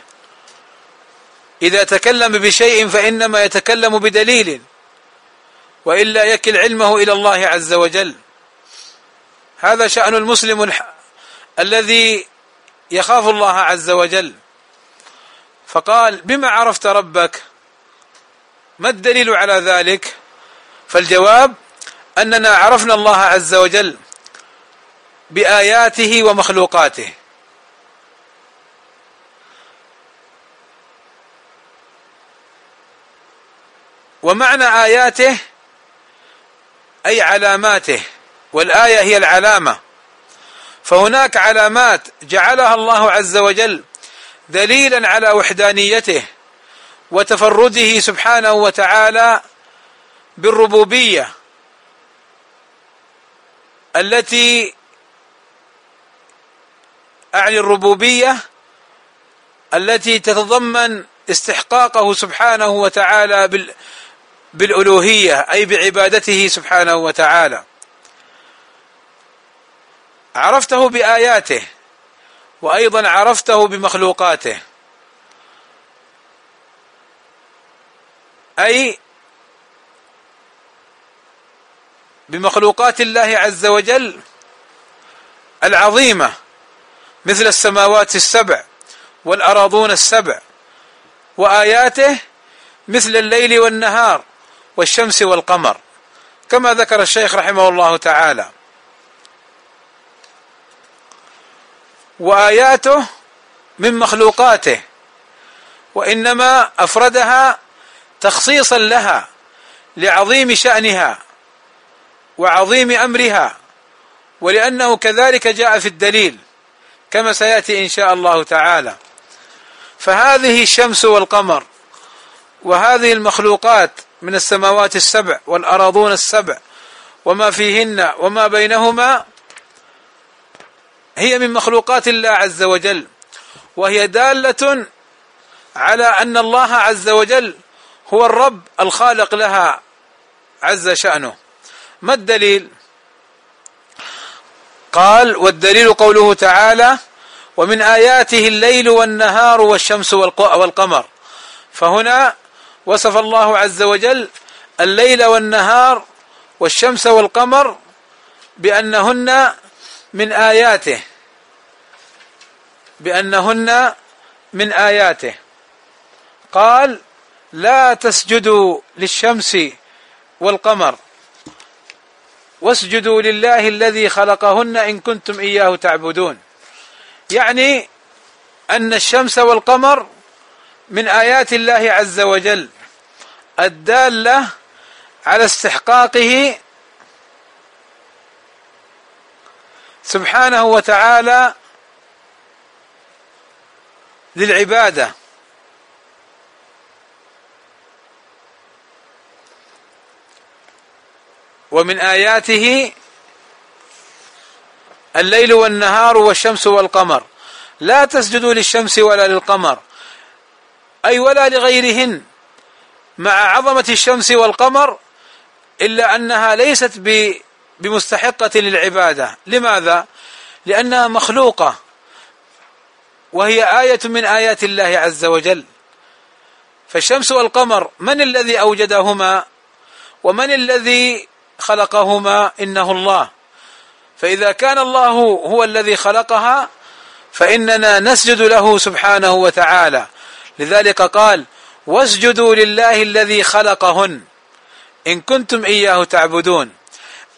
إذا تكلم بشيء فإنما يتكلم بدليل وإلا يكل علمه إلى الله عز وجل. هذا شأن المسلم. الذي يخاف الله عز وجل. فقال بما عرفت ربك ما الدليل على ذلك؟ فالجواب أننا عرفنا الله عز وجل بآياته ومخلوقاته. ومعنى آياته أي علاماته والآية هي العلامة. فهناك علامات جعلها الله عز وجل دليلا على وحدانيته وتفرده سبحانه وتعالى بالربوبية التي أعني الربوبية التي تتضمن استحقاقه سبحانه وتعالى بالألوهية أي بعبادته سبحانه وتعالى. عرفته بآياته وأيضا عرفته بمخلوقاته. أي بمخلوقات الله عز وجل العظيمة مثل السماوات السبع والأراضون السبع وآياته مثل الليل والنهار. والشمس والقمر. كما ذكر الشيخ رحمه الله تعالى. وآياته من مخلوقاته. وإنما أفردها تخصيصا لها لعظيم شأنها وعظيم أمرها ولأنه كذلك جاء في الدليل كما سيأتي إن شاء الله تعالى. فهذه الشمس والقمر وهذه المخلوقات من السماوات السبع والأراضون السبع وما فيهن وما بينهما هي من مخلوقات الله عز وجل وهي دالة على أن الله عز وجل هو الرب الخالق لها عز شأنه. ما الدليل؟ قال والدليل قوله تعالى ومن آياته الليل والنهار والشمس والقمر. فهنا وصف الله عز وجل الليل والنهار والشمس والقمر بأنهن من آياته. بأنهن من آياته. قال لا تسجدوا للشمس والقمر. واسجدوا لله الذي خلقهن إن كنتم إياه تعبدون. يعني أن الشمس والقمر من آيات الله عز وجل. الدالة على استحقاقه سبحانه وتعالى للعبادة. ومن آياته الليل والنهار والشمس والقمر. لا تسجدوا للشمس ولا للقمر. أي ولا لغيرهن. مع عظمة الشمس والقمر إلا أنها ليست بمستحقة للعبادة. لماذا؟ لأنها مخلوقة. وهي آية من آيات الله عز وجل. فالشمس والقمر من الذي أوجدهما؟ ومن الذي خلقهما؟ إنه الله. فإذا كان الله هو الذي خلقها فإننا نسجد له سبحانه وتعالى. لذلك قال واسجدوا لله الذي خلقهن. إن كنتم إياه تعبدون.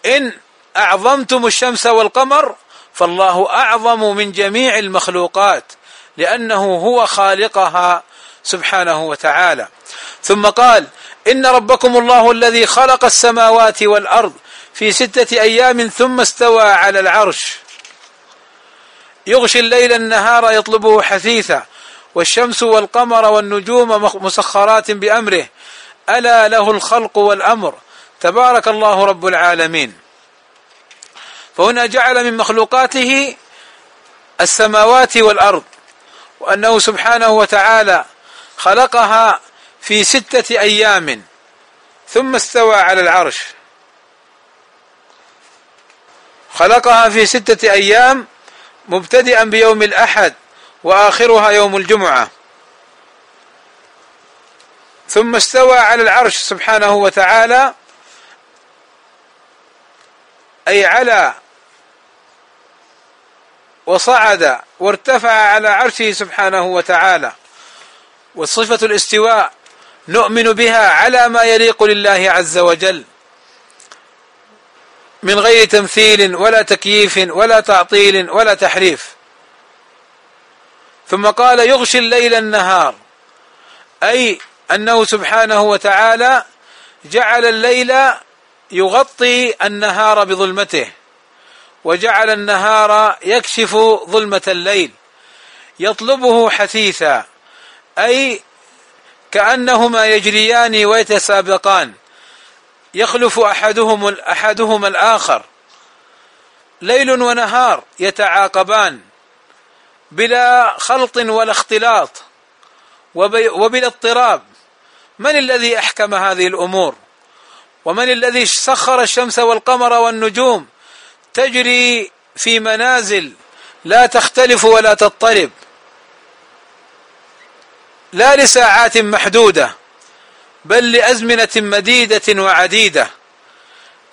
إن أعظمتم الشمس والقمر فالله أعظم من جميع المخلوقات لأنه هو خالقها سبحانه وتعالى. ثم قال إن ربكم الله الذي خلق السماوات والأرض في ستة أيام ثم استوى على العرش. يغشي الليل النهار يطلبه حثيثا. والشمس والقمر والنجوم مسخرات بأمره. ألا له الخلق والأمر. تبارك الله رب العالمين. فهنا جعل من مخلوقاته السماوات والأرض وأنه سبحانه وتعالى خلقها في ستة أيام ثم استوى على العرش. خلقها في ستة أيام مبتدئا بيوم الأحد وآخرها يوم الجمعة. ثم استوى على العرش سبحانه وتعالى أي على وصعد وارتفع على عرشه سبحانه وتعالى. وصفة الاستواء نؤمن بها على ما يليق لله عز وجل. من غير تمثيل ولا تكييف ولا تعطيل ولا تحريف. ثم قال يغشي الليل النهار. أي أنه سبحانه وتعالى جعل الليل يغطي النهار بظلمته وجعل النهار يكشف ظلمة الليل يطلبه حثيثا أي كأنهما يجريان ويتسابقان يخلف أحدهم أحدهما الآخر. ليل ونهار يتعاقبان بلا خلط ولا اختلاط وبلا اضطراب. من الذي أحكم هذه الأمور؟ ومن الذي سخر الشمس والقمر والنجوم؟ تجري في منازل لا تختلف ولا تضطرب. لا لساعات محدودة بل لأزمنة مديدة وعديدة.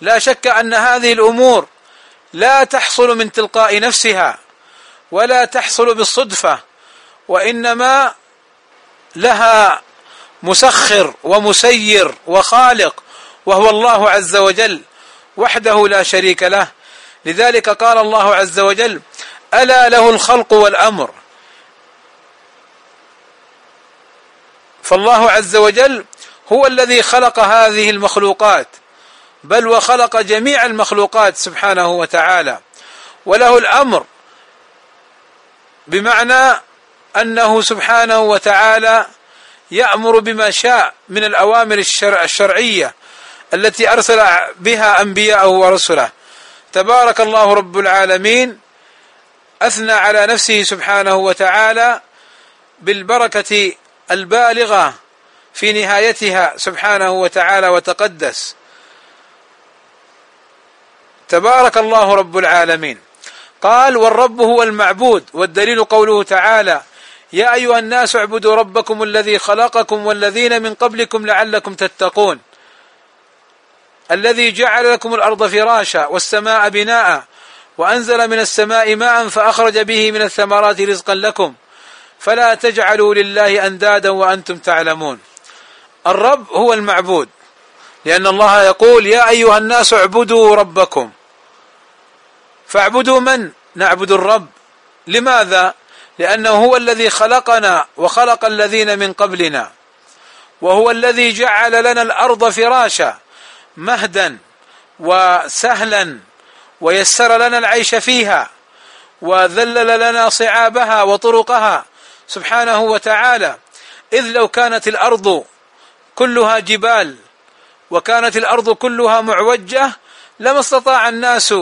لا شك أن هذه الأمور لا تحصل من تلقاء نفسها. ولا تحصل بالصدفة وإنما لها مسخر ومسير وخالق وهو الله عز وجل وحده لا شريك له. لذلك قال الله عز وجل ألا له الخلق والأمر. فالله عز وجل هو الذي خلق هذه المخلوقات بل وخلق جميع المخلوقات سبحانه وتعالى. وله الأمر بمعنى أنه سبحانه وتعالى يأمر بما شاء من الأوامر الشرع الشرعية التي أرسل بها أنبياءه ورسله. تبارك الله رب العالمين أثنى على نفسه سبحانه وتعالى بالبركة البالغة في نهايتها سبحانه وتعالى وتقدس. تبارك الله رب العالمين. قال والرب هو المعبود والدليل قوله تعالى يا أيها الناس اعبدوا ربكم الذي خلقكم والذين من قبلكم لعلكم تتقون الذي جعل لكم الأرض فراشا والسماء بناء وأنزل من السماء ماء فأخرج به من الثمرات رزقا لكم فلا تجعلوا لله أندادا وأنتم تعلمون الرب هو المعبود لأن الله يقول يا أيها الناس اعبدوا ربكم فاعبدوا من نعبد الرب. لماذا؟ لأنه هو الذي خلقنا وخلق الذين من قبلنا وهو الذي جعل لنا الأرض فراشا مهدا وسهلا ويسر لنا العيش فيها وذلل لنا صعابها وطرقها سبحانه وتعالى. إذ لو كانت الأرض كلها جبال وكانت الأرض كلها معوجة لما استطاع الناس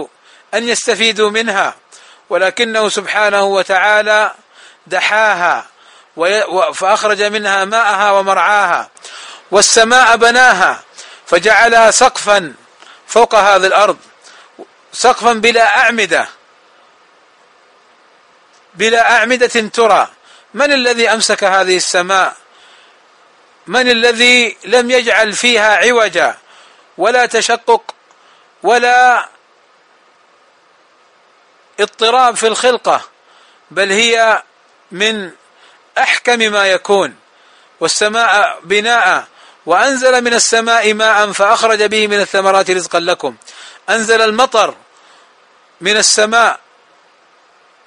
أن يستفيدوا منها ولكنه سبحانه وتعالى دحاها فأخرج منها ماءها ومرعاها والسماء بناها فجعلها سقفا فوق هذه الأرض سقفا بلا أعمدة بلا أعمدة ترى. من الذي أمسك هذه السماء؟ من الذي لم يجعل فيها عوجا ولا تشقق ولا اضطراب في الخلقة بل هي من أحكم ما يكون. والسماء بناء وأنزل من السماء ماء فأخرج به من الثمرات رزقا لكم. أنزل المطر من السماء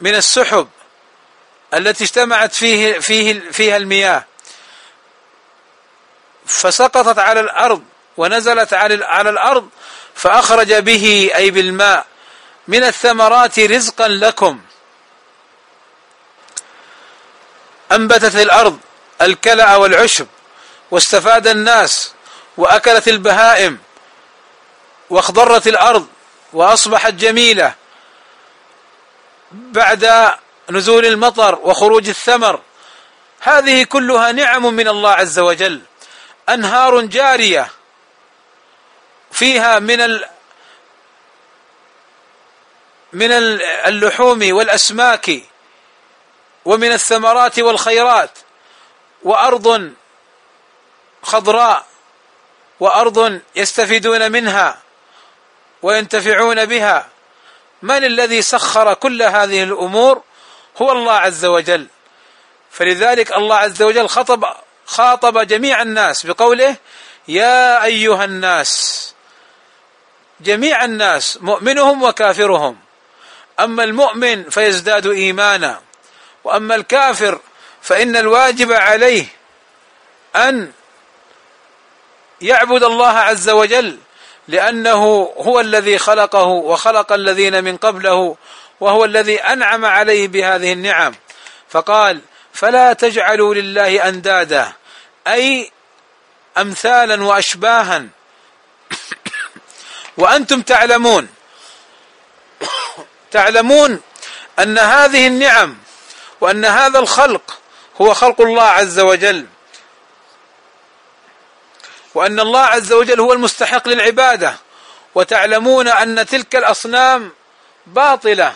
من السحب التي اجتمعت فيه فيه فيها المياه. فسقطت على الأرض ونزلت على على الأرض فأخرج به أي بالماء. من الثمرات رزقا لكم. أنبتت الأرض الكلأ والعشب واستفاد الناس وأكلت البهائم واخضرت الأرض وأصبحت جميلة. بعد نزول المطر وخروج الثمر هذه كلها نعم من الله عز وجل. أنهار جارية فيها من من اللحوم والأسماك ومن الثمرات والخيرات وأرض خضراء وأرض يستفيدون منها وينتفعون بها. من الذي سخر كل هذه الأمور؟ هو الله عز وجل. فلذلك الله عز وجل خطب خاطب جميع الناس بقوله يا أيها الناس جميع الناس مؤمنهم وكافرهم. أما المؤمن فيزداد إيمانا وأما الكافر فإن الواجب عليه أن يعبد الله عز وجل لأنه هو الذي خلقه وخلق الذين من قبله وهو الذي أنعم عليه بهذه النعم. فقال فلا تجعلوا لله أندادا أي أمثالا وأشباها. <coughs> وأنتم تعلمون تعلمون أن هذه النعم وأن هذا الخلق هو خلق الله عز وجل. وأن الله عز وجل هو المستحق للعبادة. وتعلمون أن تلك الأصنام باطلة.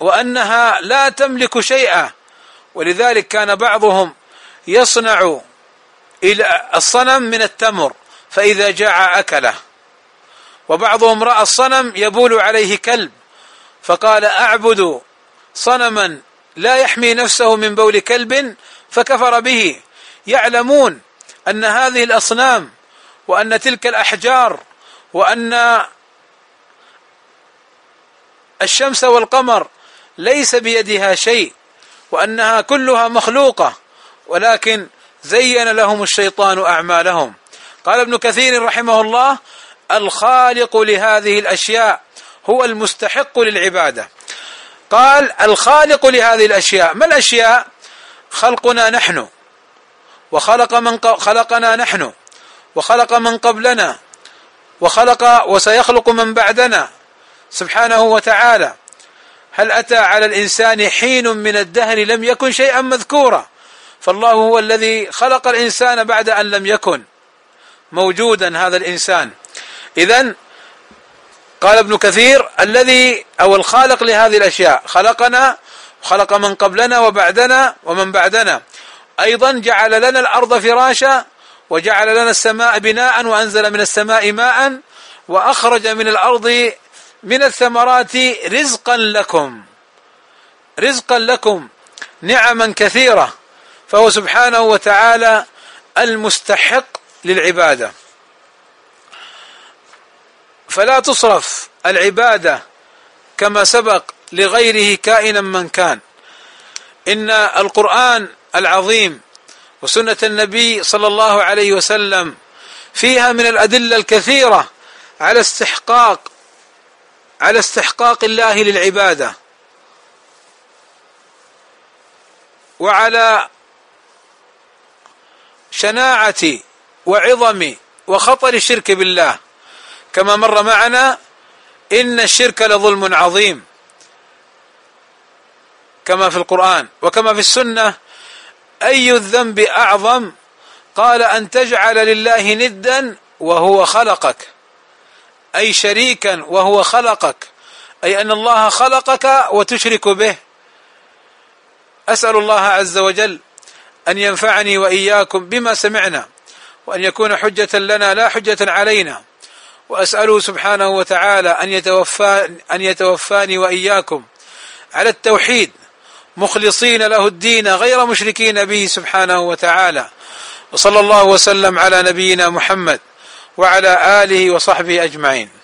وأنها لا تملك شيئا. ولذلك كان بعضهم يصنع إلى الصنم من التمر فإذا جاع أكله. وبعضهم رأى الصنم يبول عليه كلب فقال أعبد صنما لا يحمي نفسه من بول كلب فكفر به. يعلمون أن هذه الأصنام وأن تلك الأحجار وأن الشمس والقمر ليس بيدها شيء وأنها كلها مخلوقة ولكن زين لهم الشيطان أعمالهم. قال ابن كثير رحمه الله الخالق لهذه الأشياء هو المستحق للعبادة. قال الخالق لهذه الأشياء ما الأشياء؟ خلقنا نحن. وخلق من خلقنا نحن. وخلق من قبلنا. وخلق وسيخلق من بعدنا سبحانه وتعالى. هل أتى على الإنسان حين من الدهر لم يكن شيئا مذكورا؟ فالله هو الذي خلق الإنسان بعد أن لم يكن موجودا هذا الإنسان. إذا قال ابن كثير الذي أو الخالق لهذه الأشياء خلقنا خلق من قبلنا وبعدنا ومن بعدنا. أيضا جعل لنا الأرض فراشا وجعل لنا السماء بناء وأنزل من السماء ماء وأخرج من الأرض من الثمرات رزقا لكم. رزقا لكم نعما كثيرة. فهو سبحانه وتعالى المستحق للعبادة. فلا تصرف العبادة كما سبق لغيره كائنا من كان. إن القرآن العظيم وسنة النبي صلى الله عليه وسلم فيها من الأدلة الكثيرة على استحقاق على استحقاق الله للعبادة. وعلى شناعة وعظم وخطر الشرك بالله. كما مر معنا إن الشرك لظلم عظيم. كما في القرآن وكما في السنة أي الذنب أعظم؟ قال أن تجعل لله ندا وهو خلقك. أي شريكا وهو خلقك. أي أن الله خلقك وتشرك به. أسأل الله عز وجل أن ينفعني وإياكم بما سمعنا وأن يكون حجة لنا لا حجة علينا. وأسأله سبحانه وتعالى أن يتوفى أن يتوفاني وإياكم. على التوحيد. مخلصين له الدين غير مشركين به سبحانه وتعالى. وصلى الله وسلم على نبينا محمد وعلى آله وصحبه أجمعين.